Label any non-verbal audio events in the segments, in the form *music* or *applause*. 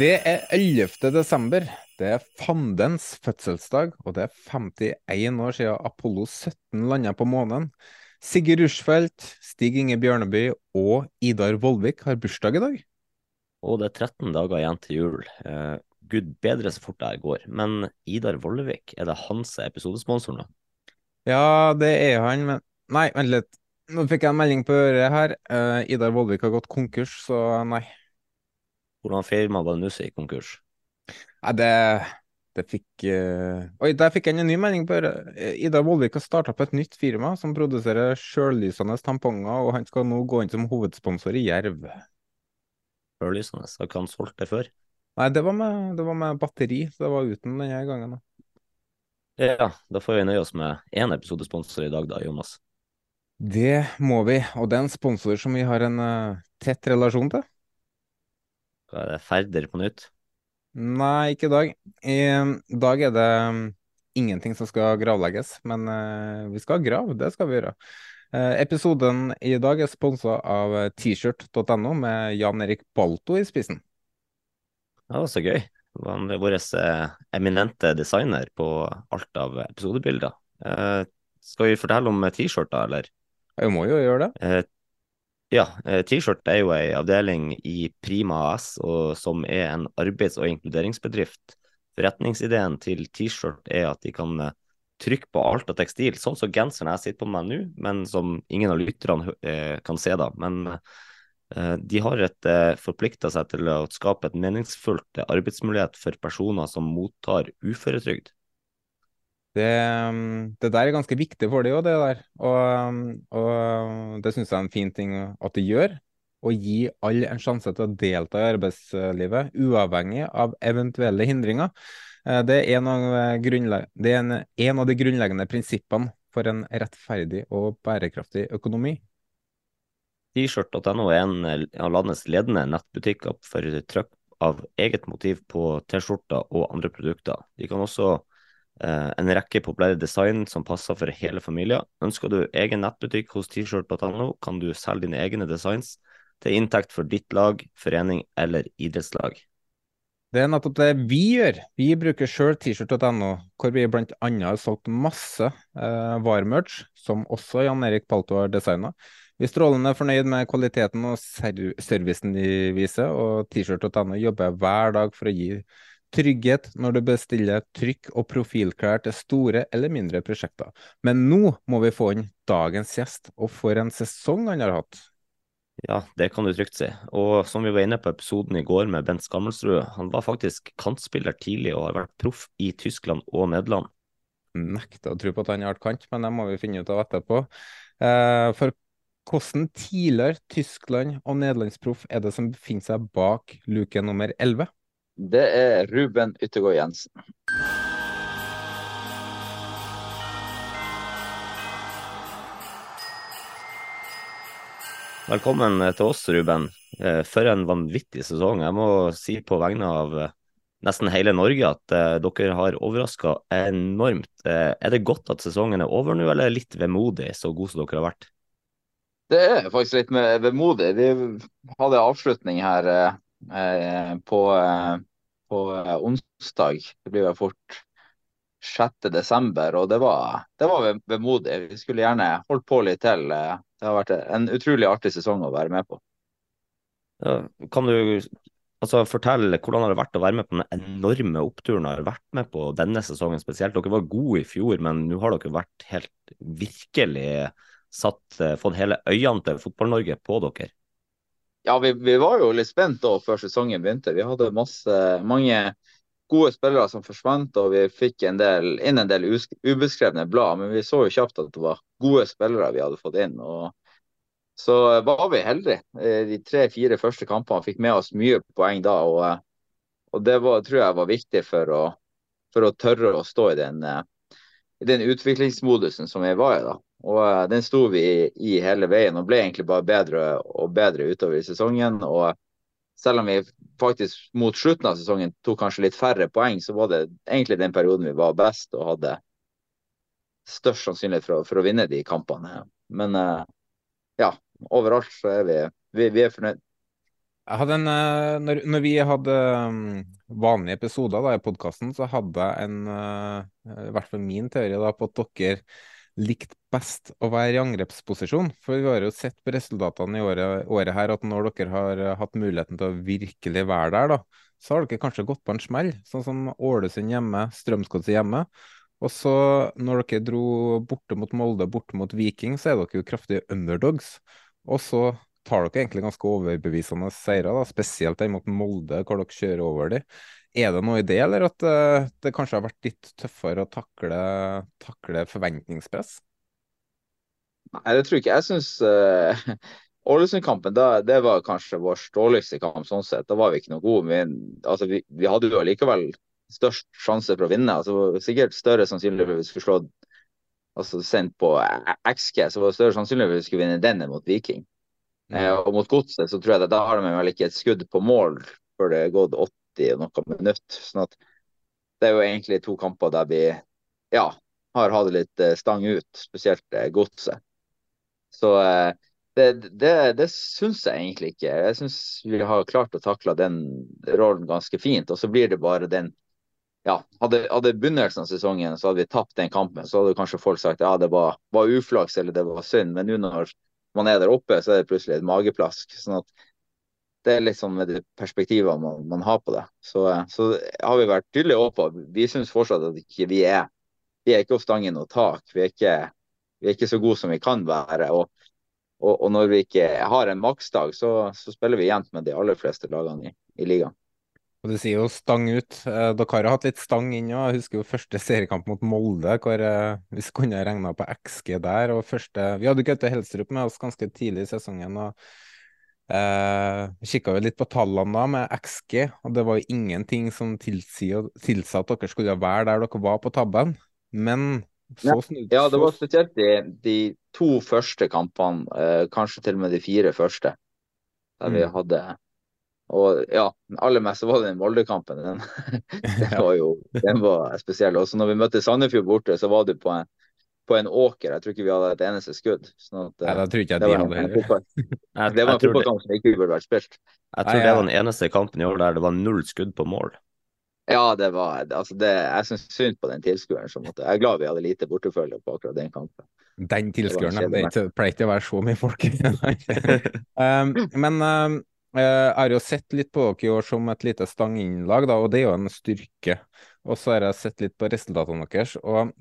Det er 11. desember. Det er fandens fødselsdag, og det er 51 år siden Apollo 17 landet på månen. Sigurd Rushfeldt, Stig Inge Bjørneby og Idar Vollvik har bursdag i dag. Og det er 13 dager igjen til jul. Eh, Gud bedre så fort det her går. Men Idar Vollvik, er det hans episodesponsor nå? Ja, det er han, men Nei, vent litt. Nå fikk jeg en melding på øret her. Eh, Idar Vollvik har gått konkurs, så nei. Hvordan firma nå som gikk konkurs? Nei, det, det fikk uh... Oi, der fikk jeg en ny melding på øret. Ida Vollvik har starta på et nytt firma som produserer sjøllysende tamponger, og han skal nå gå inn som hovedsponsor i Jerv. Sjøllysende? har ikke han solgt det før? Nei, det var med, det var med batteri, så det var uten denne gangen. da. Ja, da får vi nøye oss med én episodesponsor i dag, da, Jonas. Det må vi, og det er en sponsor som vi har en uh, tett relasjon til. Hva er det, Ferder på nytt? Nei, ikke i dag. I eh, dag er det mm, ingenting som skal gravlegges, men eh, vi skal grave, det skal vi gjøre. Eh, episoden i dag er sponsa av tshirt.no t-shirt.no med Jan Erik Balto i spissen. Ja, så gøy. Han er vår eh, eminente designer på alt av episodebilder. Eh, skal vi fortelle om T-skjorta, eller? Jeg må jo gjøre det. Ja, eh, T-skjort er jo en avdeling i Prima AS, og som er en arbeids- og inkluderingsbedrift. Forretningsideen til T-skjort er at de kan eh, trykke på alt av tekstil, sånn som genseren jeg sitter på meg nå, men som ingen av lytterne eh, kan se da. Men de har forplikta seg til å skape et meningsfullt arbeidsmulighet for personer som mottar uføretrygd. Det, det der er ganske viktig for dem òg, det der. Og, og det syns jeg er en fin ting at de gjør. Å gi alle en sjanse til å delta i arbeidslivet, uavhengig av eventuelle hindringer. Eh, Det er en av, det er en, en av de grunnleggende prinsippene for en rettferdig og bærekraftig økonomi. T-shirt.no er en av landets ledende nettbutikker for trykk av eget motiv på T-skjorter og andre produkter. De kan også eh, en rekke populære design som passer for hele familien. Ønsker du egen nettbutikk hos t-shirt.no, kan du selge dine egne designs til inntekt for ditt lag, forening eller idrettslag. Det er nettopp det vi gjør. Vi bruker sjøl t-shirt.no, hvor vi bl.a. har solgt masse eh, varemerch, som også Jan Erik Palto har designa. Vi er strålende fornøyd med kvaliteten og servicen de viser, og t-shirt.no jobber hver dag for å gi trygghet når du bestiller trykk og profilklær til store eller mindre prosjekter. Men nå må vi få inn dagens gjest, og for en sesong han har hatt. Ja, det kan du trygt si. Og som vi var inne på episoden i går med Bent Skammelsrud, han var faktisk kantspiller tidlig og har vært proff i Tyskland og Nederland. Nekter å tro på at han har vært kant, men det må vi finne ut av etterpå. Eh, for hvordan tidligere Tyskland- og nederlandsproff er det som befinner seg bak luke nummer 11? Det er Ruben Yttergård Jensen. Velkommen til oss, Ruben. Eh, For en vanvittig sesong. Jeg må si på vegne av eh, nesten hele Norge at eh, dere har overraska enormt. Eh, Er det godt at sesongen er over nå, eller litt vemodig, så god som dere har vært? Det er faktisk litt vemodig. Vi hadde avslutning her eh, eh, på, eh, på eh, onsdag. Det blir vel fort 6.12., og det var, det var vemodig. Vi skulle gjerne holdt på litt til. Det har vært en utrolig artig sesong å være med på. Ja, kan du altså, fortelle hvordan har det vært å være med på den enorme oppturen dere har vært med på denne sesongen spesielt? Dere var gode i fjor, men nå har dere vært helt virkelig satt, eh, fått hele øynene til Fotball-Norge på dere. Ja, vi, vi, var jo litt spent da før sesongen begynte. Vi hadde masse, mange gode spillere som forsvant, og vi fikk en del, inn en del ubeskrevne blad. Men vi så jo kjapt at det var gode spillere vi hadde fått inn. og Så var vi heldige. De tre-fire første kampene fikk med oss mye poeng da. og, og Det var, tror jeg var viktig for å, for å tørre å stå i den, i den utviklingsmodusen som vi var i. da. Og uh, den sto vi i, i, hele veien og ble egentlig bare bedre og bedre utover i sesongen. Og selv om vi faktisk mot slutten av sesongen tok kanskje litt færre poeng, så var det egentlig den perioden vi var best og hadde størst sannsynlighet for, for å vinne de kampene. Men uh, ja, overalt så er vi, vi, vi er fornøyd. En, eh, når, når, vi hadde mm, vanlige episoder da, i podkasten, så hadde jeg en, i hvert fall min teori da, på at dere likte best å være i angrepsposisjon? For vi har jo sett på resultatene i året, året, her at når dere har eh, hatt muligheten til å virkelig være der, da, så har dere kanskje gått på en smell. Sånn som Ålesund hjemme, Strømsgodset hjemme. Og så når dere dro borte mot Molde, borte mot Viking, så er dere jo kraftige underdogs. Og så tar dere egentlig ganske overbevisende seire, da, spesielt den mot Molde, hvor dere kjører over dem. Er det noe i det, eller at uh, det kanskje har vært litt tøffere å takle, takle forventningspress? Nei, det tror ikke. Jeg syns uh, Ålesund-kampen det var kanskje vår dårligste kamp. sånn sett. Da var vi ikke noe gode. Men altså, vi, vi, hadde jo likevel størst sjanse for å vinne. Altså, sikkert større sannsynligvis at vi skulle slå altså, sendt på XG, så var det større sannsynlighet for at vi skulle vinne den enn mot Viking. Eh, og mot Godset så tror jeg det, da har de vel ikke et skudd på mål før det er gått 80 og noe minutt. Sånn at det er jo egentlig to kamper der vi ja, har hatt litt eh, stang ut, spesielt eh, Godset. Så det, det, det syns jeg egentlig ikke. Jeg syns vi har klart å takle den rollen ganske fint. Og så blir det bare den ja, hadde, hadde begynnelsen av sesongen så hadde vi tapt den kampen, så hadde kanskje folk sagt ja, det var, var uflaks eller det var synd. Men nå når man er der oppe, så er det plutselig et mageplask. sånn at det er litt sånn med de perspektivene man, man, har på det. Så, så, har vi vært tydelige på Vi syns fortsatt at ikke vi er vi er ikke opp stangen og tak. Vi er, ikke, vi er ikke så gode som vi kan være. Og, og, og når vi ikke har en maksdag, så, så, spiller vi jevnt med de aller fleste lagene i, i ligaen. Og Du sier jo stang ut. Eh, dere har hatt litt stang inn òg. Jeg husker jo første seriekamp mot Molde, hvor eh, vi kunne regna på XG der. og første, Vi hadde Gaute Helstrup med oss ganske tidlig i sesongen. og Eh, Kikka litt på tallene da med XG, og det var jo ingenting som tilsa at dere skulle være der dere var på tabben. Men så snudde Ja, det var spesielt de, de to første kampene, eh, kanskje til og med de fire første, der mm. vi hadde og ja, aller mest var det den Molde-kampen. Den, *laughs* den, var jo den var spesiell. Også når vi møtte Sandefjord borte, så var du på en på en åker. Jeg tror ikke vi hadde et eneste skudd. Sånn at, Nei, da tror ikke jeg de hadde heller. *laughs* Det var en fotballkamp som ikke burde vært spilt. Jeg tror det var den eneste kampen i år der det var null skudd på mål. Ja, det var altså det, Jeg syns synd på den tilskueren. Jeg er glad vi hadde lite bortefølge på akkurat den kampen. Den tilskueren, det, det pleier ikke å være så mye folk. *laughs* um, men um, jeg har jo sett litt på dere i år som et lite stanginnlag, da, og det er jo en styrke. Og så har jeg sett litt på resultatene deres. og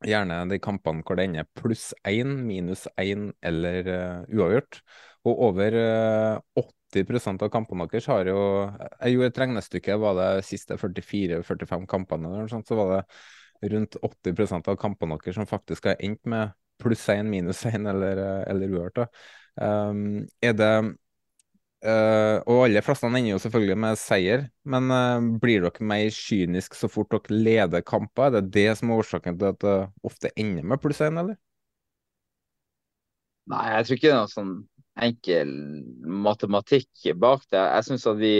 Gjerne de kampene hvor det ender pluss én, minus én eller uh, uavgjort. Og over uh, 80% av kampene deres har jo Jeg gjorde et regnestykke, var det siste 44-45 kampene, eller sånt, så var det rundt 80% av kampene deres som faktisk har endt med pluss én, minus én eller, eh, eller uavgjort. Um, er det Uh, og alle flestene ender jo selvfølgelig med seier, men uh, blir dere mer kynisk så fort dere leder kamper? Er det det som er årsaken til at det ofte ender med pluss én, eller? Nei, jeg tror ikke det er noen sånn enkel matematikk bak det. Jeg syns at vi,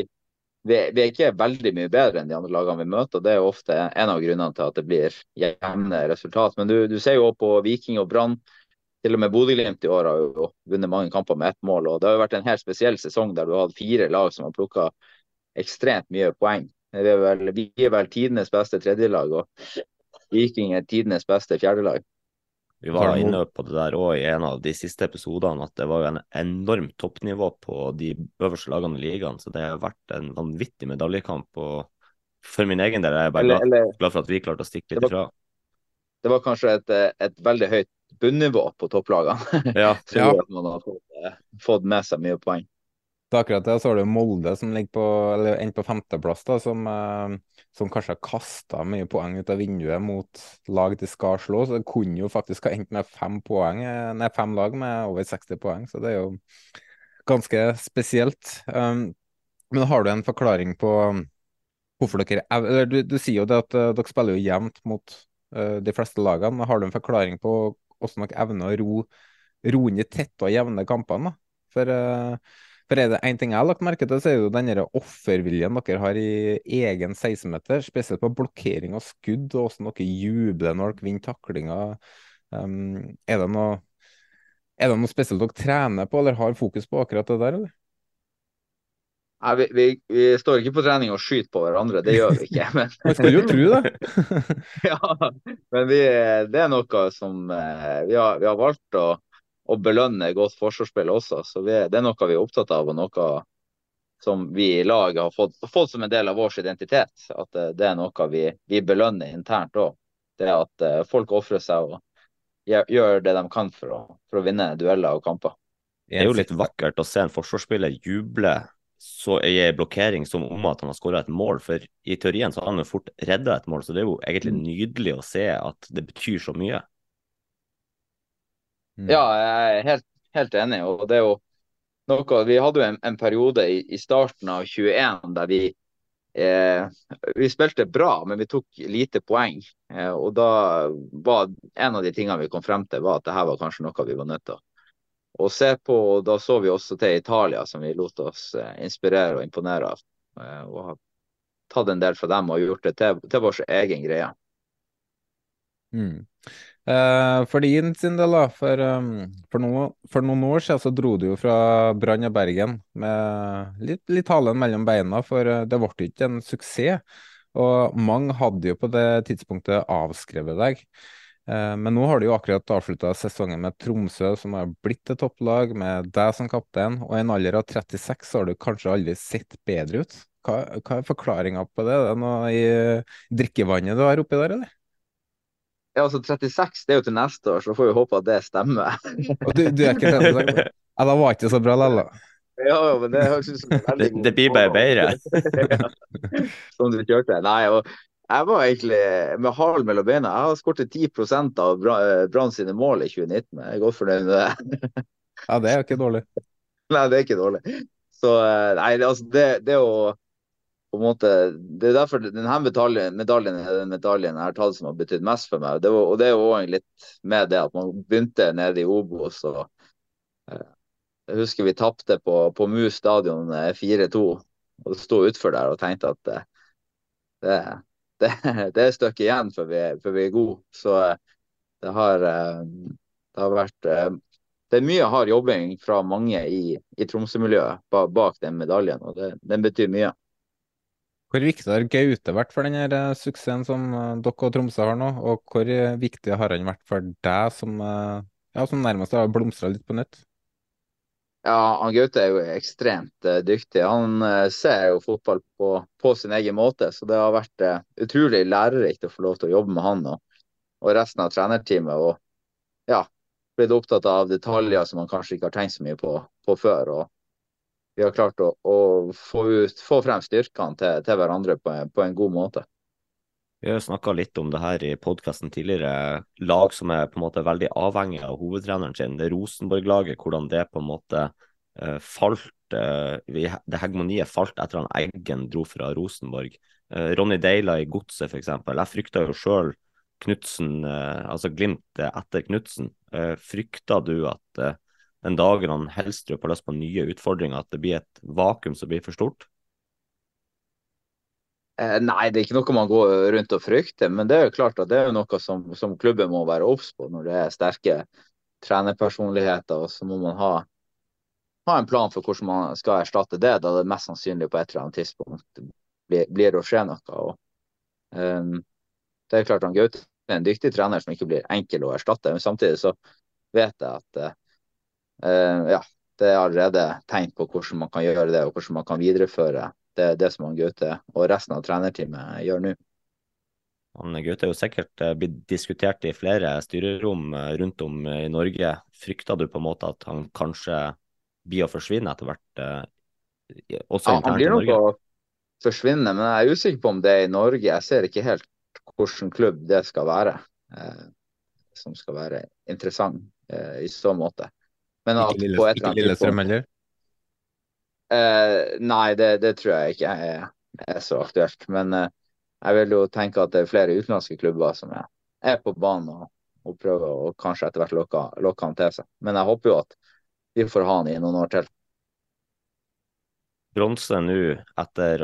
vi, vi, er ikke veldig mye bedre enn de andre lagene vi møter. og Det er ofte en av grunnene til at det blir jevne resultat. Men du, du ser jo på Viking og Brann til og med Bodø-Glimt i år har jo vunnet mange kamper med ett mål. og Det har jo vært en helt spesiell sesong der du har hatt fire lag som har plukka ekstremt mye poeng. Vi er vel, vi er vel tidenes beste tredjelag. og Viking er tidenes beste fjerdelag. Vi var inne på det der òg i en av de siste episodene, at det var jo en enormt toppnivå på de øverste lagene i ligaen. Så det har vært en vanvittig medaljekamp. og For min egen del er jeg bare Eller- glad, eller- glad for at vi klarte å stikke litt ifra. Det var kanskje et, eh, et veldig høyt bunnivå på topplagene. *laughs* Ja, Så ja. at man har fått, eh, fått med seg mye poeng. Det er akkurat det. Så har du Molde som ligger på, eller endte på femteplass, da, som, eh, som kanskje har kasta mye poeng ut av vinduet mot lag de skal slå. Så det kunne jo faktisk ha endt med fem poeng, eh, nei, fem lag med over 60 poeng. Så det er jo ganske spesielt. Um, men har du en forklaring på um, hvorfor dere eller du, du sier jo det at uh, dere spiller jo jevnt mot uh, de fleste lagene. Har du en forklaring på hvordan nok evner å ro, ro inn i tette og jevne kampene? For eh, for er det én ting jeg har lagt merke til, så er det jo den offerviljen dere har i egen 16-meter, spesielt på blokkering og skudd, og hvordan dere jubler når dere vinner taklinger. Um, er noe er det noe spesielt dere trener på, eller har fokus på akkurat det der, eller? Nei, vi, vi, vi står ikke på trening og skyter på hverandre, det gjør vi ikke. *laughs* Men, Man skulle jo tro det. *laughs* ja, men vi, det er noe som eh, vi har, vi har valgt å, å belønne godt forsvarsspill også. Så vi, det er noe vi er opptatt av, og noe som vi i laget har fått, fått som en del av vår identitet. At eh, det er noe vi, vi belønner internt òg. Det at eh, folk ofrer seg og gjør det de kan for å, for å vinne dueller og kamper. Det er jo litt vakkert å se en forsvarsspiller juble så en blokkering som om at han har skåra et mål. For i teorien så har han jo fort redda et mål, så det er jo egentlig nydelig å se at det betyr så mye. Ja, jeg er helt, helt enig. og det er jo noe, Vi hadde jo en, en periode i, i starten av 21 der vi eh, vi spilte bra, men vi tok lite poeng. Eh, og da var En av de tingene vi kom frem til, var at det her var kanskje noe vi var nødt til å å se på. og Da så vi også til Italia, som vi lot oss eh, inspirere og imponere av. Eh, og har tatt en del fra dem og gjort det til, til vår egen greie. Mm. Eh, for din sin del, da. For, um, for, noen, for noen år siden så dro du jo fra Brann og Bergen med litt, litt halen mellom beina, for det ble ikke en suksess. Og mange hadde jo på det tidspunktet avskrevet deg. Eh, men nå har du jo akkurat avslutta sesongen med Tromsø, som har blitt et topplag, med deg som kaptein. Og i en alder av 36 så har du kanskje aldri sett bedre ut. Hva, hva er forklaringa på det? Er det noe i drikkevannet du har oppi der, eller? Ja, altså 36 det er jo til neste år, så får vi håpe at det stemmer. *laughs* Og du, du er ikke 36? Ja, da var ikke så bra likevel, da. Ja, ja, men det høres ut som en veldig Det, det blir bare bedre. *laughs* som du kjørte. Nei, og jeg var egentlig med halen mellom beina. Jeg har skåret 10% av eh, Brann sine mål i 2019. Jeg er godt fornøyd med det. *laughs* Ja, det er jo ikke dårlig. Nei, det er ikke dårlig. Så eh, nei, det- altså det, det å på en måte, Det er derfor denne medaljen, medaljen er den medaljen jeg har tatt som har betydd mest for meg. Det var, og det er jo også litt med det at man begynte nede i Obos. og eh, Jeg husker vi tapte på, på Mus stadion eh, 4-2. og Sto utfor der og tenkte at det, det, det er et stykke igjen før vi, før vi er gode. Så eh, det har, eh, det har vært eh, det er mye hard jobbing fra mange i, i Tromsø-miljøet bak, den medaljen, og det, den betyr mye. Hvor viktig har Gaute vært for denne suksessen som dere og Tromsø har nå, og hvor viktig har han vært for deg som, ja, som nærmest har blomstra litt på nytt? Ja, han Gaute er jo ekstremt uh, dyktig. Han uh, ser jo fotball på, på sin egen måte, så det har vært uh, utrolig lærerikt å få lov til å jobbe med han og, og resten av trenerteamet. Og ja, blitt opptatt av detaljer som man kanskje ikke har tenkt så mye på, på før. og vi har klart å, å få, ut, få frem styrkene til, til hverandre på på en god måte. Vi har jo snakka litt om det her i podkasten tidligere. Lag som er på en måte veldig avhengig av hovedtreneren sin. Det Rosenborg-laget, hvordan det på en måte eh, falt eh, Det hegemoniet falt etter at Eggen dro fra Rosenborg. Eh, Ronny Deila i Godset, f.eks. Jeg frykta jo sjøl Knutsen, altså Glimt etter Knutsen. Frykta du at den dagen han Helstrup har lyst på nye utfordringer, at det blir et vakuum som blir for stort? Eh, nei, det er ikke noe man går rundt og frykter, men det er jo klart at det er noe som, som klubben må være obs på når det er sterke trenerpersonligheter. og Så må man ha, ha en plan for hvordan man skal erstatte det, da det mest sannsynlig på et eller annet tidspunkt blir, blir å skje noe. Og, um, det er klart han Gaute en dyktig trener som ikke blir enkel å erstatte. Men samtidig så vet jeg at uh, ja, det er allerede tegn på hvordan man kan gjøre det, og hvordan man kan videreføre det, er det som han Gaute og resten av trenerteamet gjør nå. Han Gaute er jo sikkert eh, blitt diskutert i flere styrerom eh, rundt om i Norge. Frykter du på en måte at han kanskje blir å forsvinne etter hvert, også ja, internt i Norge? Han blir nok å forsvinne, men jeg er usikker på om det er i Norge. Jeg ser ikke helt hvilken klubb det skal være. Eh, som skal være interessant eh, i så måte. Men at ikke Lille, ikke Lillestrøm heller? Eh, nei, det, det, tror jeg ikke er, er så aktuelt. Men eh, jeg vil jo tenke at det er flere utenlandske klubber som er, er på banen og, og prøver å kanskje etter hvert lokke, han til seg. Men jeg håper jo at vi får ha han i noen år til. Bronse nå etter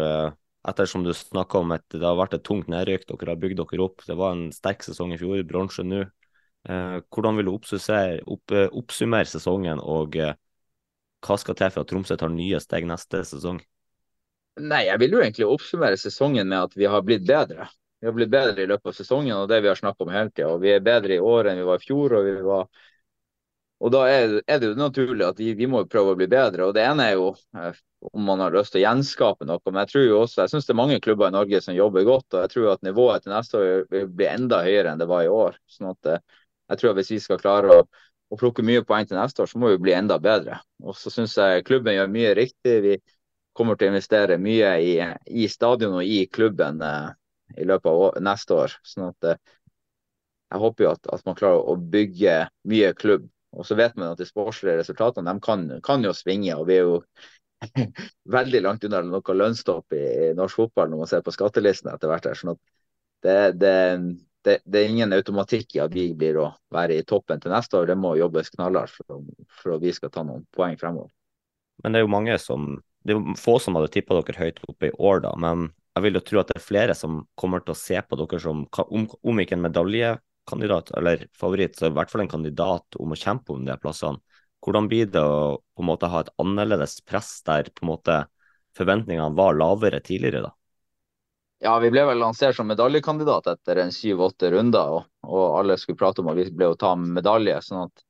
etter som du snakka om at det har vært et tungt nedrykk, dere har bygd dere opp. Det var en sterk sesong i fjor, bronse nå. Eh, hvordan vil du oppsummere, opp, eh, oppsummere sesongen, og eh, hva skal til for at Tromsø tar nye steg neste sesong? Nei, Jeg vil jo egentlig oppsummere sesongen med at vi har blitt bedre. Vi har blitt bedre i løpet av sesongen og det vi har snakket om hele tida. Vi er bedre i år enn vi var i fjor. og vi var og Da er, det jo naturlig at vi, vi, må prøve å bli bedre. og Det ene er jo eh, om man har lyst til å gjenskape noe. Men jeg tror jo også, jeg syns det er mange klubber i Norge som jobber godt. og Jeg tror at nivået til neste år vil bli enda høyere enn det var i år. sånn at eh, jeg tror at Hvis vi skal klare å, å plukke mye poeng til neste år, så må vi bli enda bedre. Og så syns jeg klubben gjør mye riktig. Vi kommer til å investere mye i, i stadion og i klubben eh, i løpet av år, neste år. sånn at eh, jeg håper jo at, at man klarer å bygge mye klubb og så vet man at de sportslige resultatene de kan, kan, jo svinge. og Vi er jo *laughs* veldig langt unna noe lønnstopp i, norsk fotball når man ser på skattelisten etter hvert. her, sånn at det, det, det, det, er ingen automatikk i at vi blir å være i toppen til neste år. Det må jobbes knallhardt for, for, at vi skal ta noen poeng fremover. Men det er jo mange som det er jo få som hadde tippa dere høyt oppe i år, da. Men jeg vil jo tro at det er flere som kommer til å se på dere som, om, om ikke en medaljekandidat eller favoritt, så i hvert fall en kandidat om å kjempe om de plassene. Hvordan blir det å på en måte ha et annerledes press der på en måte forventningene var lavere tidligere, da? Ja, vi ble vel lansert som medaljekandidat etter en syv-åtte runder, og, og, alle skulle prate om at vi ble å ta medalje. sånn at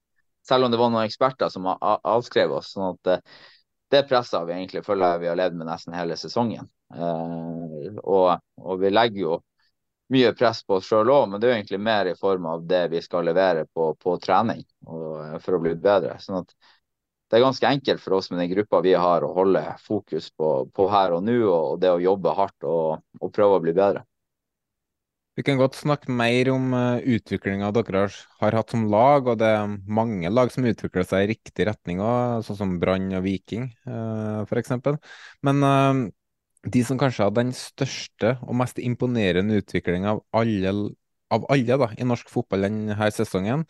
Selv om det var noen eksperter som avskrev oss. sånn at det, det presset vi egentlig føler vi har levd med nesten hele sesongen. Eh, og, og, vi legger jo mye press på oss sjøl òg, men det er jo egentlig mer i form av det vi skal levere på, på trening og, eh, for å bli bedre. Sånn at det er ganske enkelt for oss med den gruppa vi har å holde fokus på, på her og nå, og det å jobbe hardt og, og, prøve å bli bedre. Vi kan godt snakke mer om eh, utviklinga dere har, har, hatt som lag, og det er mange lag som utvikler seg i riktig retning også, sånn som Brann og Viking uh, f.eks. Men uh, de som kanskje hadde den største og mest imponerende utviklinga av alle, av alle da, i norsk fotball denne sesongen,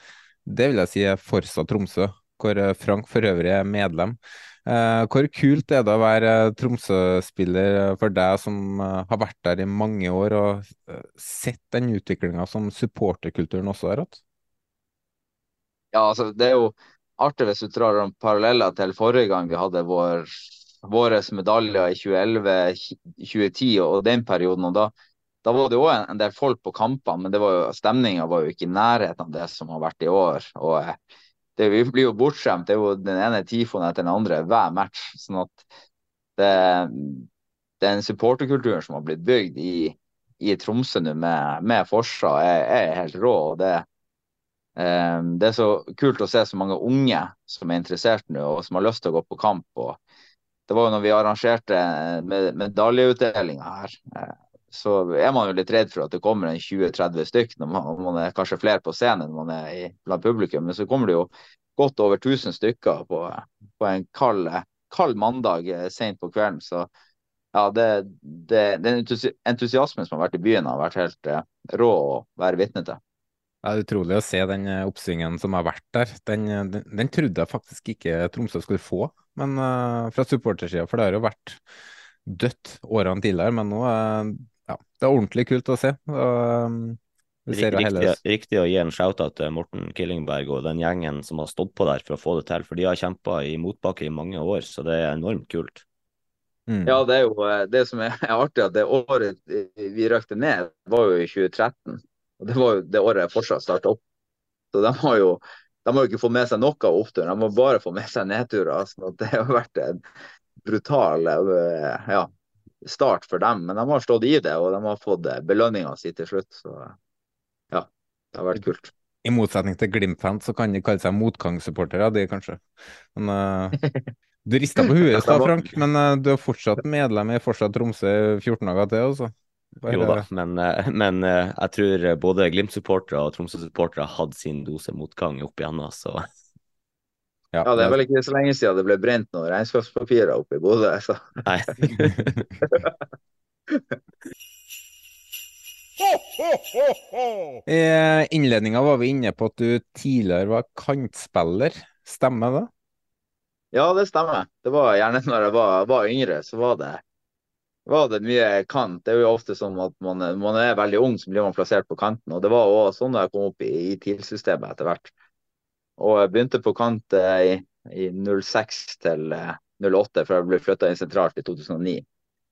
det vil jeg si er Forsa Tromsø, hvor eh, Frank for øvrig er medlem. Eh, hvor kult er det å være Tromsø-spiller for deg som eh, har vært der i mange år og eh, sett den utviklinga som supporterkulturen også har hatt? Ja, altså det er jo artig hvis du drar paralleller til forrige gang vi hadde vår våre medaljer i 2011, 2010 og den perioden. og da, da var det òg en, del folk på kampene, men var stemninga var jo ikke i nærheten av det som har vært i år. og eh, det, Vi blir jo bortskjemt. Det er jo den ene tifoen etter den andre hver match. sånn at det, den supporterkulturen som har blitt bygd i, i Tromsø nå med, med Forsa, er, er, helt rå. og det, um, det er så kult å se så mange unge som er interessert nå, og som har lyst til å gå på kamp. og det var jo når vi arrangerte med, medaljeutdelinga her, eh, så er man jo litt redd for at det kommer en 20-30 stykk når man, man, er kanskje flere på scenen enn man er i, blant publikum. Men så kommer det jo godt over 1000 stykker på, på en kald, kald mandag eh, sent på kvelden. Så ja, det, det, den entusiasmen som har vært i byen, har vært helt eh, rå å være vitne til. Det er utrolig å se den oppsvingen som har vært der. Den, den, den trodde jeg faktisk ikke Tromsø skulle få men uh, fra supportersida. For det har jo vært dødt årene tidligere, men nå uh, ja, det er ordentlig kult å se. Uh, riktig, riktig, å gi en shout-out til Morten Killingberg og den gjengen som har stått på der for å få det til. For de har kjempa i motbakke i mange år, så det er enormt kult. Mm. Ja, det er jo det som er *laughs* artig, at det året vi røkte ned, var jo i 2013. Og Det var jo det året jeg fortsatt starta opp. Så de har jo de har jo ikke fått med seg noe av oppturen, de må bare få med seg nedturer. Så det har vært en brutal eh, ja, start for dem. Men de har stått i det, og de har fått belønninga si til slutt. Så ja, det har vært kult. I motsetning til Glimt-fans så kan de kalle seg motgangssupportere, de kanskje. Men uh, du rista på *laughs* huet i stad, Frank, men uh, du er fortsatt medlem i Fortsatt Tromsø 14 dager til, altså? Bare... Jo da, men, uh, men jeg tror både Glimt-supportere og Tromsø-supportere hadde sin dose motgang opp igjennom, så ja, ja, det er vel ikke så lenge siden det ble brent noen regnskapspapirer oppe i Bodø. Så. Nei. *laughs* I innledninga var vi inne på at du tidligere var kantspiller. Stemmer det? Ja, det stemmer. Det var gjerne når jeg var, var yngre, så var det, var det, mye kant. Det er jo ofte sånn at man, man, er veldig ung, så blir man plassert på kanten. Og det var også sånn da jeg kom opp i, i TIL-systemet etter hvert. Og jeg begynte på kant i, i 06 til 08, eh, for jeg ble flytta inn sentralt i 2009.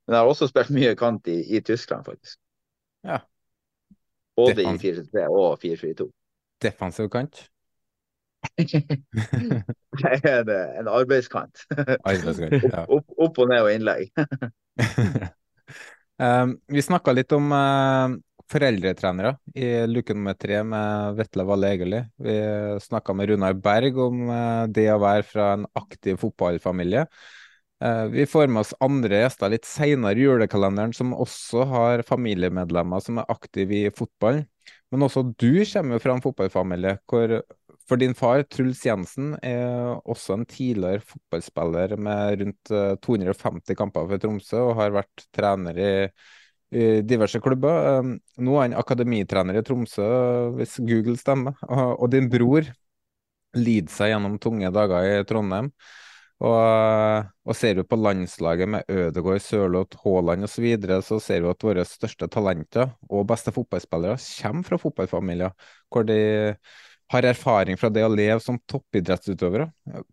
Men jeg har også spilt mye kant i, i Tyskland, faktisk. Ja. Både i 4-3 og 4-4-2. Defensiv kant? *laughs* Er en arbeidskant. arbeidskant ja. opp, opp, og ned og innlegg. *laughs* *laughs* um, vi snakka litt om uh, foreldretrenere i luke nummer tre med Vetle Valle Egeli. Vi snakka med Runar Berg om uh, det å være fra en aktiv fotballfamilie. Eh, vi får med oss andre gjester litt senere i julekalenderen som også har familiemedlemmer som er aktive i fotball. Men også du kommer fra en fotballfamilie hvor for din far, Truls Jensen, er også en tidligere fotballspiller med rundt 250 eh, kamper for Tromsø og har vært trener i, i diverse klubber. Nå er han akademitrener i Tromsø, hvis Google stemmer. Og din bror lider seg gjennom tunge dager i Trondheim. Og, og ser vi på landslaget med Ødegaard, Sørloth, Haaland osv., så, videre, så ser vi at våre største talenter og beste fotballspillere kommer fra fotballfamilier hvor de har erfaring fra det å leve som toppidrettsutøvere.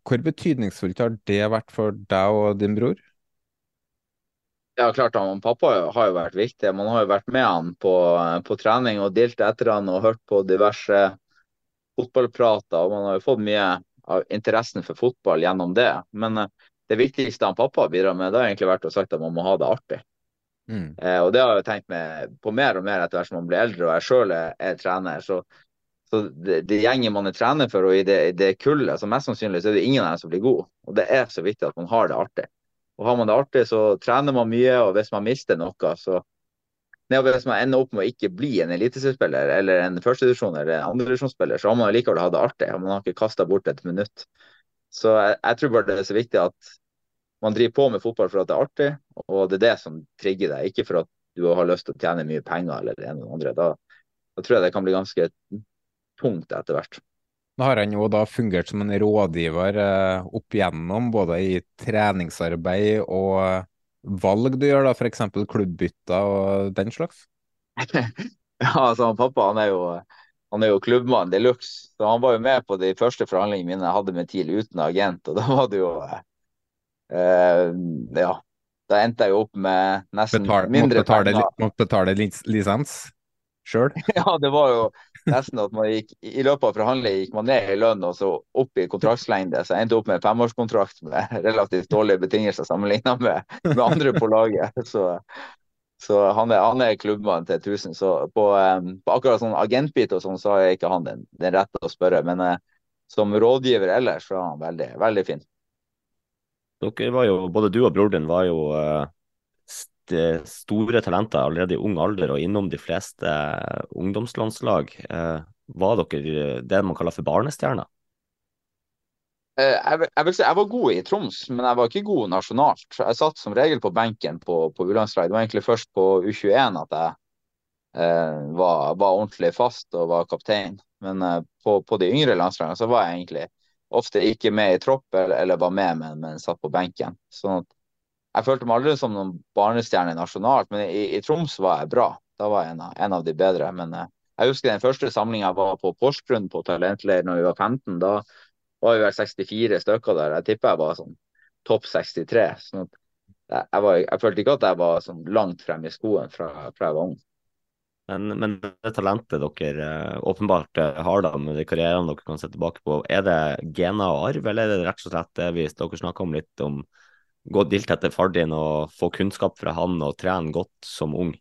Hvor betydningsfullt har det vært for deg og din bror? Ja, klart han, Pappa har jo vært viktig. Man har jo vært med han på, på trening og delt etter han og hørt på diverse fotballprater. og Man har jo fått mye av interessen for fotball gjennom det. Men uh, det viktigste han pappa bidrar med, det har egentlig vært å sagt at man må ha det artig. Mm. Eh, og det har jeg tenkt med på mer og mer etter hvert som man blir eldre og jeg sjøl er, er, trener. Så, så det, det, gjengen man er trener for og i det, det kullet, så mest sannsynlig så er det ingen av dem som blir god. Og det er så viktig at man har det artig. Og har man det artig, så trener man mye, og hvis man mister noe, så hvis man ender opp med å ikke bli en eliteseriespiller eller en førstedivisjon eller en andredivisjonsspiller, så har man likevel hatt det artig. Man har ikke kasta bort et minutt. Så jeg, jeg, tror bare det er så viktig at man driver på med fotball for at det er artig, og det er det som trigger deg. Ikke for at du har lyst til å tjene mye penger eller det ene eller andre. Da, da tror jeg det kan bli ganske tungt etter hvert. Nå har han jo da fungert som en rådgiver eh, opp igjennom, både i treningsarbeid og valg du gjør, da, f.eks. klubbbytter og den slags? *laughs* ja, altså Pappa han er jo, han er jo klubbmann de luxe. Så han var jo med på de første forhandlingene mine jeg hadde med TIL uten agent. Og da var det jo eh, Ja. Da endte jeg jo opp med nesten Betal, mindre betale, penger. Måtte betale lisens sjøl? *laughs* ja, det var jo nesten at man gikk I løpet av forhandlingene gikk man ned i lønn og så opp i kontraktslengde. Så jeg endte opp med en femårskontrakt med relativt dårlige betingelser sammenlignet med, med andre på laget. Så, så han, er, er klubbmann til 1000. Så på, um, på akkurat sånn agentbit og sånn, så er ikke han den, den rette å spørre. Men uh, som rådgiver ellers så er han veldig, veldig fin. Dere var jo, Både du og broren din var jo Eh, store talenter allerede i ung alder og innom de fleste eh, ungdomslandslag. Eh, var dere det man kaller for barnestjerner? Jeg, vil si, jeg var god i Troms, men jeg var ikke god nasjonalt. Jeg satt som regel på benken på, på U-landslag. Det var egentlig først på U21 at jeg eh, var, var, ordentlig fast og var kaptein. Men eh, på, på, de yngre landslagene så var jeg egentlig ofte ikke med i tropp eller, eller var med, men, men satt på benken. Sånn at jeg følte meg aldri som noen barnestjerne nasjonalt, men i, i, Troms var jeg bra. Da var jeg en av, en av de bedre. Men eh, jeg husker den første samlinga var på Porsgrunn på talentleir når vi var 15. Da var vi vel 64 stykker der. Jeg tipper jeg var sånn topp 63. sånn at jeg, var, jeg, følte ikke at jeg var sånn langt frem i skoen fra, fra jeg var ung. Men, men, det talentet dere eh, åpenbart eh, har da, med de karrierene dere kan se tilbake på, er det gener og arv, eller er det rett og slett det hvis dere snakker om litt om gå dilt etter far din og få kunnskap fra han og trene godt som ung?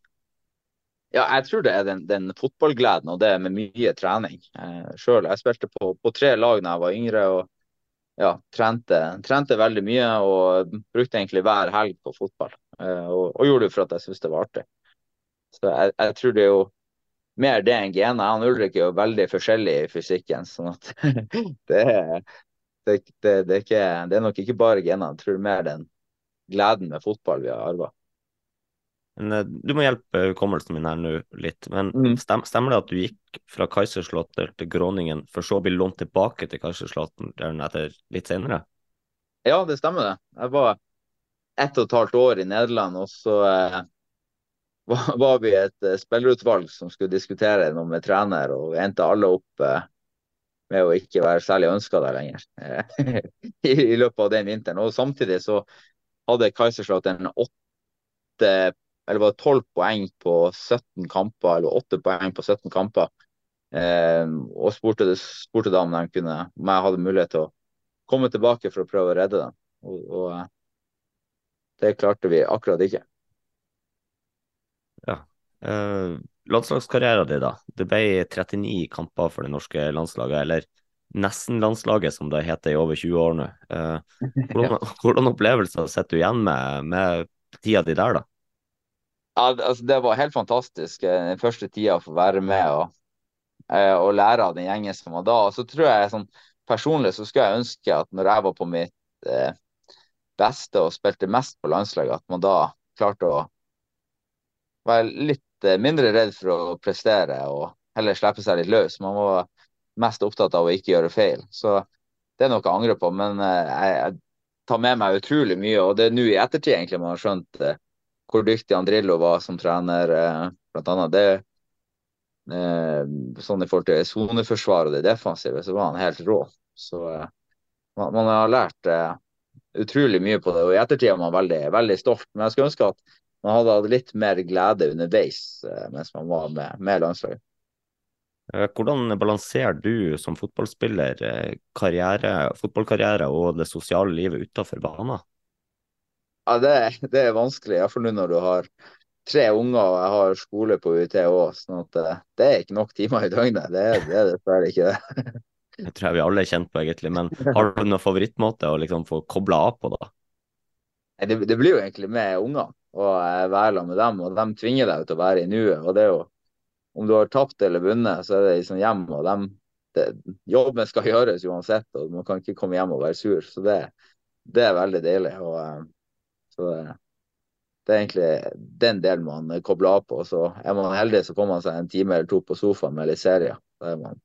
Ja, jeg tror det er den, den fotballgleden og det med mye trening. Eh, selv, jeg spilte på, på, tre lag da jeg var yngre og ja, trente, trente, veldig mye og brukte egentlig hver helg på fotball. Eh, og, og, gjorde det for at jeg syntes det var artig. Så jeg, jeg, tror det er jo mer det enn gener. Han Ulrik er jo veldig forskjellig i fysikken. sånn at *laughs* det, det, det, det, er ikke, det er nok ikke bare genene. Jeg tror mer den gleden med fotball vi har arva. Eh, du må hjelpe hukommelsen min her nå litt. Men mm. stemmer det at du gikk fra Kaiserslottet til Groningen, for så å bli lånt tilbake til Kaiserslottet etter litt senere? Ja, det stemmer det. Jeg var ett og et halvt år i Nederland, og så eh, *laughs* var vi et eh, spillerutvalg som skulle diskutere noe med trener, og vi endte alle opp uh, med å ikke være særlig ønska der lenger *laughs* I, løpet av den vinteren. Og samtidig så hadde Kaiserslautern åtte eller var det 12 poeng på 17 kamper, eller 8 poeng på 17 kamper. Eh, og spurte, spurte da om, de kunne, om jeg hadde mulighet til å komme tilbake for å prøve å redde dem. Og, og det klarte vi akkurat ikke. Ja. Eh, landslagskarrieren din, da. Det ble 39 kamper for det norske landslaget, eller nesten-landslaget som det heter i over 20 år nå. Eh, *laughs* hvordan, hvordan, opplevelser sitter du igjen med, med tida di der, da? Ja, altså, det var helt fantastisk eh, den første tida å få være med og, eh, og lære av den gjengen som var da. Og så tror jeg sånn, Personlig så skulle jeg ønske at når jeg var på mitt eh, beste og spilte mest på landslaget, at man da klarte å være litt eh, mindre redd for å prestere og heller slippe seg litt løs. Man var mest opptatt av å ikke gjøre feil. Så det er noe jeg angrer på. Men eh, jeg, jeg tar med meg utrolig mye. Og det er nå i ettertid egentlig man har skjønt eh, hvor dyktig Andrillo var som trener. Blant annet det sånn i forhold til soneforsvar og det defensive, så var han helt rå. Så man, man har lært utrolig mye på det. Og i ettertid er man veldig, veldig stolt. Men jeg skulle ønske at man hadde hatt litt mer glede underveis eh, mens man var med, med landslaget. Eh, hvordan balanserer du som fotballspiller eh, karriere, fotballkarriere og det sosiale livet utenfor banen? Ja, det, det, er vanskelig, iallfall nå når du har tre unger og jeg har skole på UiT òg. Sånn at det er ikke nok timer i døgnet. Det, det er dessverre ikke det. *laughs* Det tror jeg vi alle er kjent på, egentlig. Men har du noen favorittmåte å liksom få kobla av på, da? Det, det blir jo egentlig med ungene og være sammen med dem. Og de tvinger deg til å være i nuet. og det er jo Om du har tapt eller vunnet, så er det liksom hjem. og dem, det, Jobben skal *laughs* gjøres uansett, og man kan ikke komme hjem og være sur. Så det, det er veldig deilig. og eh, så det, er egentlig den delen man kobler av på. Så er man heldig, så kommer man seg en time eller to på sofaen med litt serier. Da er man,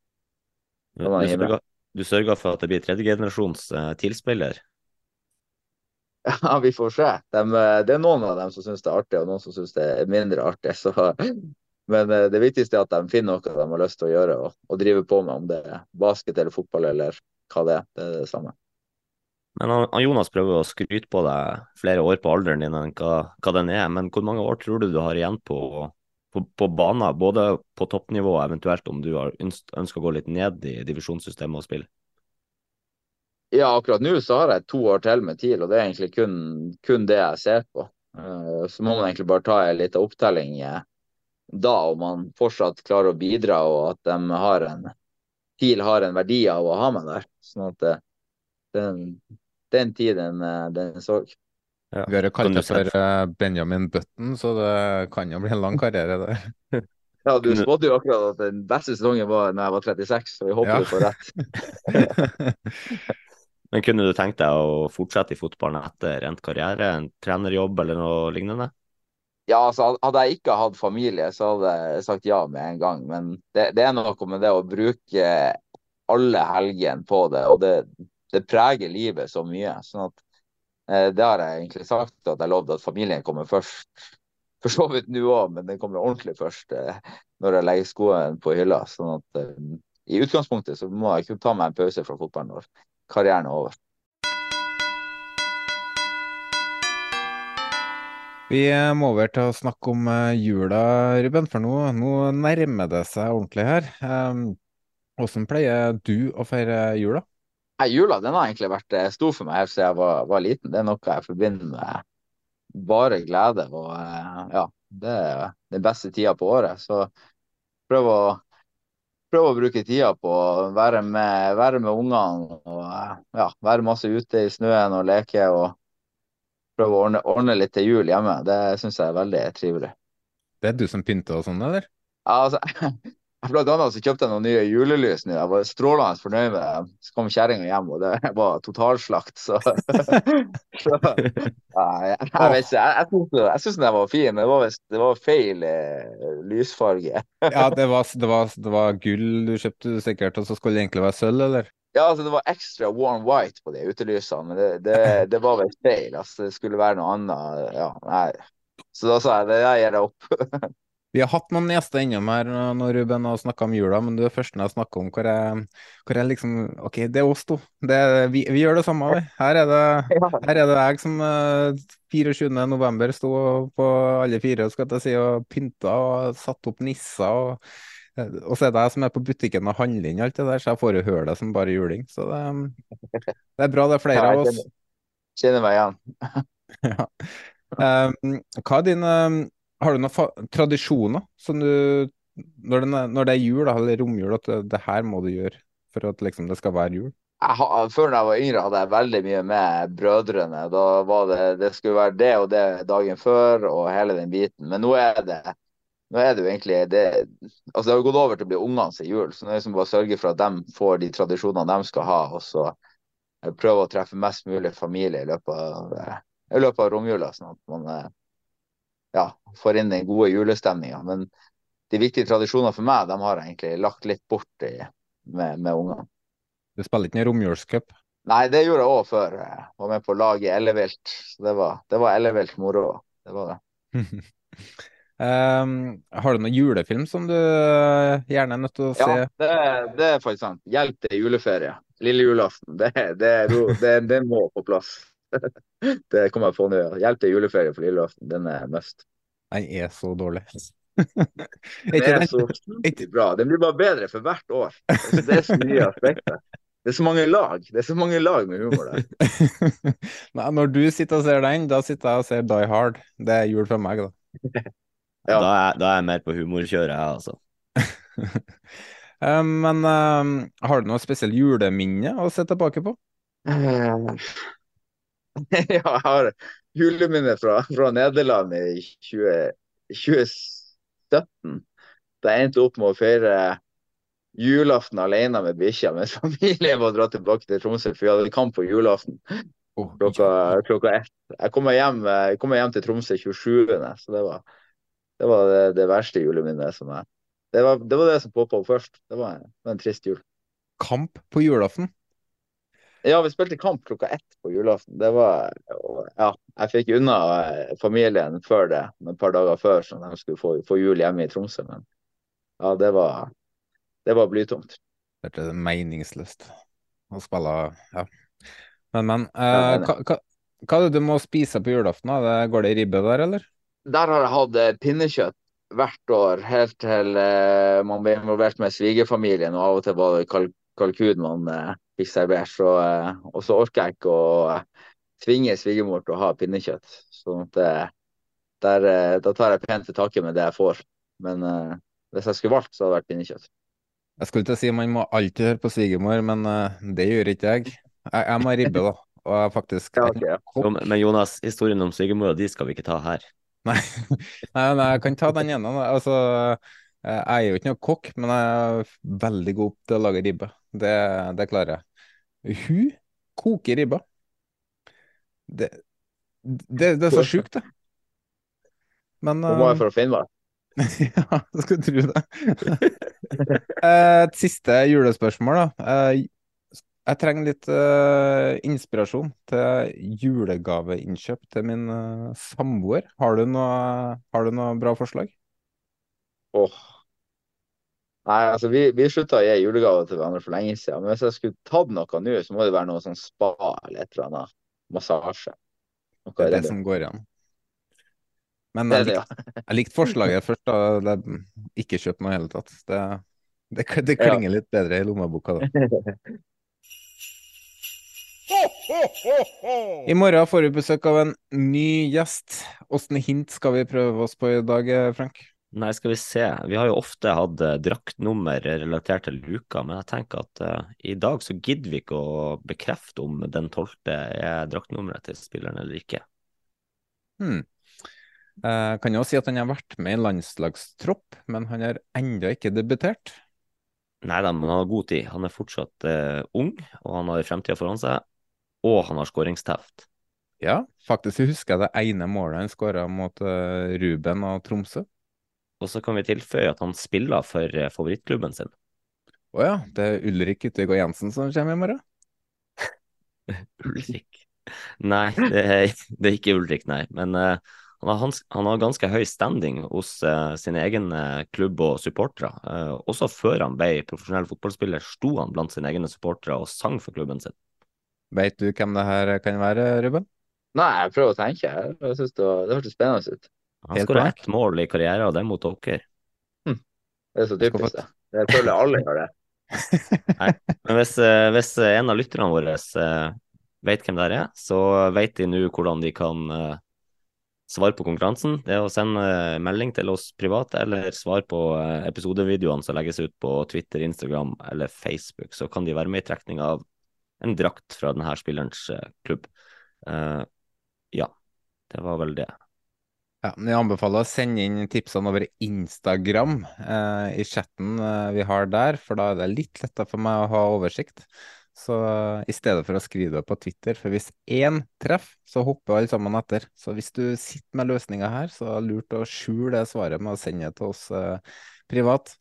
da er man du, sørger, du sørger for at det blir tredjegenerasjons uh, tilspiller? Ja, vi får se. De, eh, det er noen av dem som syns det er artig, og noen som syns det er mindre artig. Så, men eh, det viktigste er at de finner noe de har lyst til å gjøre og, og drive på med, om det er basket eller fotball eller hva det er. Det er det samme. Men Jonas prøver å skryte på deg flere år på alderen din enn hva, hva, den er. Men hvor mange år tror du du har igjen på, på, på banen, både på toppnivå og eventuelt om du har ønsker å gå litt ned i divisjonssystemet og spille? Ja, akkurat nå så har jeg to år til med TIL, og det er egentlig kun, kun det jeg ser på. Uh, så må man egentlig bare ta en liten opptelling uh, da, om man fortsatt klarer å bidra, og at de har en TIL har en verdi av å ha meg der. Sånn at uh, den, den tiden, den sorg. Ja. Vi har jo kalt det for Benjamin Button, så det kan jo bli en lang karriere der. Ja, du spådde jo akkurat at den beste sesongen var når jeg var 36, så vi håper ja. du får rett. *laughs* Men kunne du tenkt deg å fortsette i fotballen etter endt karriere, en trenerjobb eller noe lignende? Ja, altså Hadde jeg ikke hatt familie, så hadde jeg sagt ja med en gang. Men det, det er noe med det å bruke alle helgene på det, og det, det preger livet så mye. sånn at eh, Det har jeg egentlig sagt, at jeg lovde at familien kommer først. For så vidt nå òg, men den kommer ordentlig først eh, når jeg legger skoene på hylla. sånn at eh, i utgangspunktet så må jeg ikke ta meg en pause fra fotballen når karrieren er over. Vi må over til å snakke om eh, jula, Ruben, for nå, nå nærmer det seg ordentlig her. Um, hvordan pleier du å feire jula? Nei, jula den har egentlig vært eh, stor for meg helt siden jeg var, var liten. Det er noe jeg forbinder med bare glede. Og eh, ja, det er den beste tida på året. Så prøv å, prøv å bruke tida på å være med, være med ungene og ja, være masse ute i snøen og leke. og prøve å ordne, ordne litt til jul hjemme. Det syns jeg er veldig trivelig. Det er du som pynter og sånn, eller? Ja, altså, *laughs* Blant annet så kjøpte jeg noen nye julelys nå. Jeg var strålende fornøyd med dem. Så kom kjerringa hjem, og det *laughs* var totalslakt. Så, *laughs* *laughs* så ja, jeg, jeg, vet ikke. Jeg, jeg, jeg syns den var fin. Det var, det var feil eh, lysfarge. ja, det var, det, var, det var, gull du kjøpte sikkert, og så skulle det egentlig være sølv, eller? Ja, altså det var ekstra warm white på de utelysene, men det, det, det var vel feil. Altså, det skulle være noe annet. Ja, nei. Så da sa jeg det, jeg gir det opp. Vi har hatt noen gjester innom her når Ruben har snakka om jula, men du er først når jeg snakker om hvor jeg, hvor jeg liksom OK, det er oss to. Det, vi, vi, gjør det samme, vi. Her er det, *laughs* her er det jeg som 24.11. sto på alle fire skal jeg si, og pynta og satt opp nisser. og og så er det jeg som er på butikken og handler inn alt det der, så jeg får jo høre det som bare juling. Så det, det er bra det er flere av oss. Kjenner meg igjen. *laughs* ja. Um, hva er din um, har du noen tradisjoner som du når, det, når, det er jul, eller romjul, at det, det, her må du gjøre for at liksom, det skal være jul? Jeg, før da jeg var yngre, hadde jeg veldig mye med brødrene. Da var det, det skulle være det og det dagen før og hele den biten. Men nå er det nå er det jo egentlig det, altså det har gått over til å bli ungene sin jul. Så nå er det liksom bare å sørge for at de får de tradisjonene de skal ha. Og så prøve å treffe mest mulig familie i løpet av, i løpet av romjula. sånn at man ja, får inn den gode julestemninga. Men de viktige tradisjonene for meg, de har jeg egentlig lagt litt bort i, med, med ungene. Du spiller ikke noen romjulscup? Nei, det gjorde jeg òg før. Jeg var med på laget Ellevilt. Det var, det var ellevilt moro. Det var det. um, *laughs* har du noen julefilm som du eh, gjerne er nødt til å se? Ja, det, det er faktisk sant. 'Hjelp til juleferie'. Lille julaften. Det, det, det, det må på plass. *laughs* det kommer jeg på nå. Hjelp til juleferie for lilleaften. Den er must. Den er så dårlig. *laughs* den er så bra. Den blir bare bedre for hvert år. Det er så mye *laughs* aspekter. Det er så mange lag Det er så mange lag med humor der. Nei, når du sitter og ser den, da sitter jeg og ser Die Hard. Det er jul for meg, da. ja. da, er, da er jeg mer på humorkjøret, jeg, altså. um, men um, har du noe spesielt juleminne å se tilbake på? Uh, *laughs* ja, jeg har juleminne fra, fra Nederland i 20, 2017. Da jeg endte opp med å feire julaften alene med bikkja, mens *laughs* familien var dratt tilbake til Tromsø, for vi hadde kamp på julaften klokka, klokka ett. Jeg kom hjem, jeg kom hjem til Tromsø 27., så det var det, var det, det verste juleminnet som jeg det var, det var det som poppa opp først. Det var, det var en trist jul. Kamp på julaften? Ja, vi spilte kamp klokka ett på julaften. Det var Ja, jeg fikk unna eh, familien før det, et par dager før, så de skulle få, få jul hjemme i Tromsø. Men ja, det var, det var blytungt. Det er meningsløst å spille Ja. Men, men. Eh, hva, hva, hva, er det du må spise på julaften? da? Går det i ribbe der, eller? Der har jeg hatt eh, pinnekjøtt hvert år, helt til uh, man ble involvert med svigerfamilien. Og av og til var det kalkun man eh, fikk servert. Så, eh, og så orker jeg ikke å uh, tvinge svigermor til å ha pinnekjøtt. sånn at der, Da tar jeg pent til takke med det jeg får. Men hvis jeg skulle valgt, så hadde det vært pinnekjøtt. Jeg skulle til å si man må alltid høre på svigermor, men det gjør ikke jeg. Jeg, jeg må ribbe, da. Og faktisk ja, okay, ja. Men Jonas, historien om svigermora di skal vi ikke ta her. *laughs* Nei, nei, nei jeg kan ta den gjennom. Altså, jeg er jo ikke noe kokk, men jeg er veldig god til å lage ribbe. Det, det klarer jeg. Hun koker ribba. Det, det, det er så sjukt, det. Men Hun var fra Finnmark? ja, du skulle tro det. *laughs* Et siste julespørsmål, da. Eh, jeg trenger litt uh, inspirasjon til julegaveinnkjøp til min samboer. Har du noe, har du noe bra forslag? Åh, oh, Nei, altså vi, vi slutta å gi julegaver til hverandre for lenge siden. Men hvis jeg skulle tatt noe nå, så må det være noe sånn spa eller et eller annet. Massasje. Noe det er det som går igjen. Men jeg likte, jeg likte forslaget først, da. Ikke kjøp noe i hele tatt. Det, det, det klinger litt bedre i lommeboka da. *laughs* I morgen får vi besøk av en ny gjest. Åssen hint skal vi prøve oss på i dag, Frank? Nei, skal vi se. Vi har jo ofte hatt eh, draktnummer relatert til luka, men jeg tenker at uh, i dag så gidder vi ikke å bekrefte om den tolvte er draktnummeret til spilleren eller ikke. Hmm. Uh, kan jo si at han har vært med i landslagstropp, men han har ennå ikke debutert. Nei da, men han har god tid. Han er fortsatt uh, ung, og han har fremtida foran seg. Og han har skåringsteft. Ja, faktisk husker jeg det ene målet han skåra mot Ruben og Tromsø. Og så kan vi tilføye at han spiller for eh, favorittklubben sin. Å ja, det er Ulrik Yttergård Jensen som kommer i morgen? *laughs* Ulrik? Nei, det er, *laughs* det er ikke Ulrik, nei. Men uh, han, har, han har ganske høy standing hos uh, sin egen klubb og supportere. Uh, også før han ble profesjonell fotballspiller, sto han blant sine egne supportere og sang for klubben sin. Vet du hvem det her kan være, Ruben? Nei, jeg prøver å tenke. Jeg synes det, var- det hørtes spennende ut. Han skåra ett mål i karrieren, og det er mot dere. Det er så typisk, det. Det føler jeg alle gjør det. *laughs* Men hvis, eh, hvis eh, en av lytterne våre eh, vet hvem det er, så vet de nå hvordan de kan svare på konkurransen. Det er å sende melding til oss private, eller svare på episodevideoene som legges ut på Twitter, Instagram eller Facebook. Så kan de være med i trekning av en drakt fra denne spillerens klubb. Eh, ja, det var vel det. Ja, men Jeg anbefaler å sende inn tipsene over Instagram eh, i chatten eh, vi har der, for da er det litt lettere for meg å ha oversikt. Så eh, i stedet for å skrive det på Twitter, for hvis én treffer, så hopper alle sammen etter. Så hvis du sitter med løsninga her, så er det lurt å skjule det svaret med å sende det til oss eh, privat.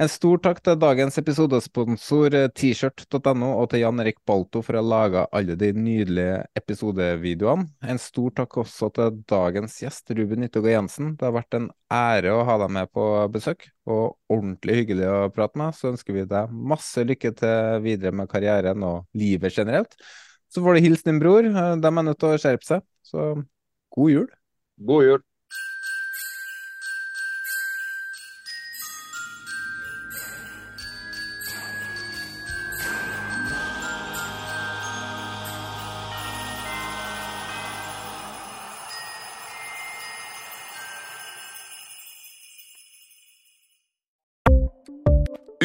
En stor takk til dagens episodesponsor tshirt.no t-shirt.no og til Jan Erik Balto for å ha laga alle de nydelige episodevideoene. En stor takk også til dagens gjest, Ruben Yttergård Jensen. Det har vært en ære å ha deg med på besøk, og ordentlig hyggelig å prate med. Så ønsker vi deg masse lykke til videre med karrieren og livet generelt. Så får du hilse din bror, eh, de er nødt til å skjerpe seg. Så god jul. God jul.